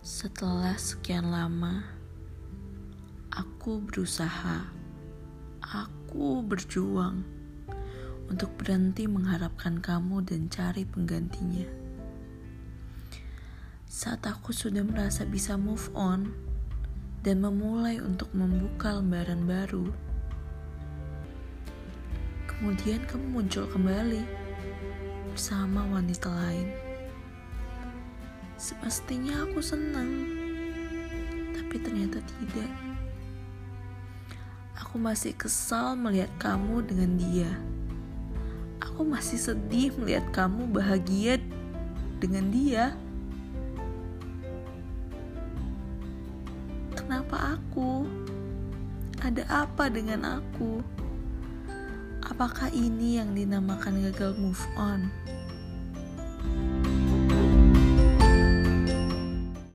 Setelah sekian lama, aku berusaha, aku berjuang untuk berhenti mengharapkan kamu dan cari penggantinya. Saat aku sudah merasa bisa move on dan memulai untuk membuka lembaran baru, kemudian kamu muncul kembali bersama wanita lain. Semestinya aku senang, tapi ternyata tidak. Aku masih kesal melihat kamu dengan dia. Aku masih sedih melihat kamu bahagia dengan dia. Kenapa aku? Ada apa dengan aku? Apakah ini yang dinamakan gagal move on?